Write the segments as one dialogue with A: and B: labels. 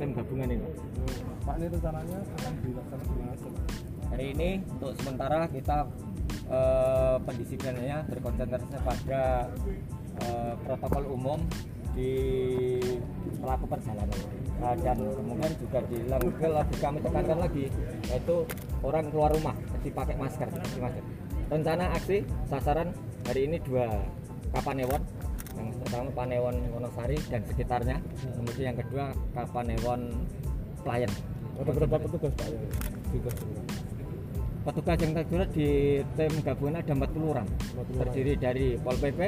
A: tim gabungan ini Pak.
B: Ini rencananya akan dilaksanakan
A: hari ini untuk sementara kita eh, pendisiplinannya berkonsentrasi pada eh, protokol umum di pelaku perjalanan. Nah, dan kemudian juga dilakukan lagi kami tekankan lagi yaitu orang keluar rumah mesti pakai masker masker. Rencana aksi sasaran hari ini dua. Kapanewon yang pertama Panewon Wonosari dan sekitarnya kemudian yang kedua Kapanewon Pelayan
B: Ada berapa petugas Pak?
A: Juga. Petugas yang terjual di tim gabungan ada 40 orang
B: 40 orang.
A: terdiri dari Pol PP,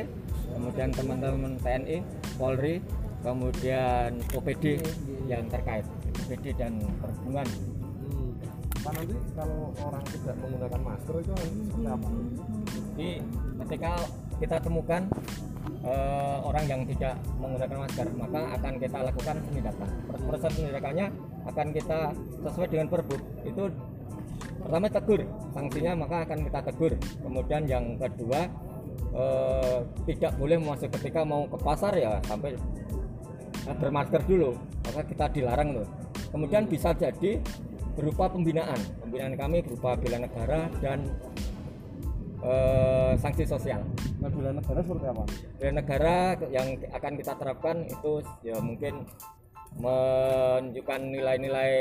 A: kemudian teman-teman TNI, Polri, kemudian OPD yang terkait, OPD dan perhubungan.
B: Pak nanti kalau orang tidak menggunakan masker itu seperti apa?
A: Jadi ketika kita temukan eh, orang yang tidak menggunakan masker, maka akan kita lakukan penindakan. Proses penindakannya akan kita sesuai dengan Perbu. Itu pertama tegur, sanksinya maka akan kita tegur. Kemudian yang kedua eh, tidak boleh masuk ketika mau ke pasar ya sampai bermasker dulu, maka kita dilarang loh. Kemudian bisa jadi berupa pembinaan. Pembinaan kami berupa bela negara dan eh, sanksi sosial.
B: Nah, bela negara seperti apa?
A: Bela negara yang akan kita terapkan itu ya mungkin menunjukkan nilai-nilai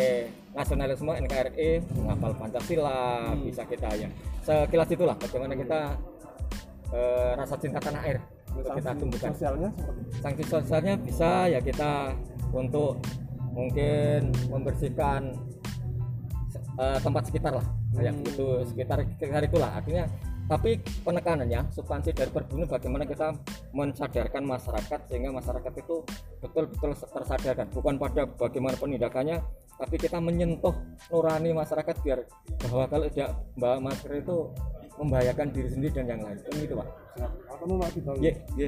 A: nasionalisme NKRI, menghafal Pancasila, bisa kita ya. Sekilas itulah bagaimana kita eh, rasa cinta tanah air untuk kita tumbuhkan.
B: Sosialnya seperti
A: Sanksi sosialnya bisa ya kita untuk mungkin membersihkan eh, tempat sekitar lah kayak
B: Hmm.
A: gitu sekitar sekitar itulah artinya tapi penekanannya substansi dari perbu ini bagaimana kita mensadarkan masyarakat sehingga masyarakat itu betul-betul tersadarkan bukan pada bagaimana penindakannya tapi kita menyentuh nurani masyarakat biar bahwa kalau tidak bawa masker itu membahayakan diri sendiri dan yang lain kan gitu pak
B: Pak Dito?
A: Ye, ye.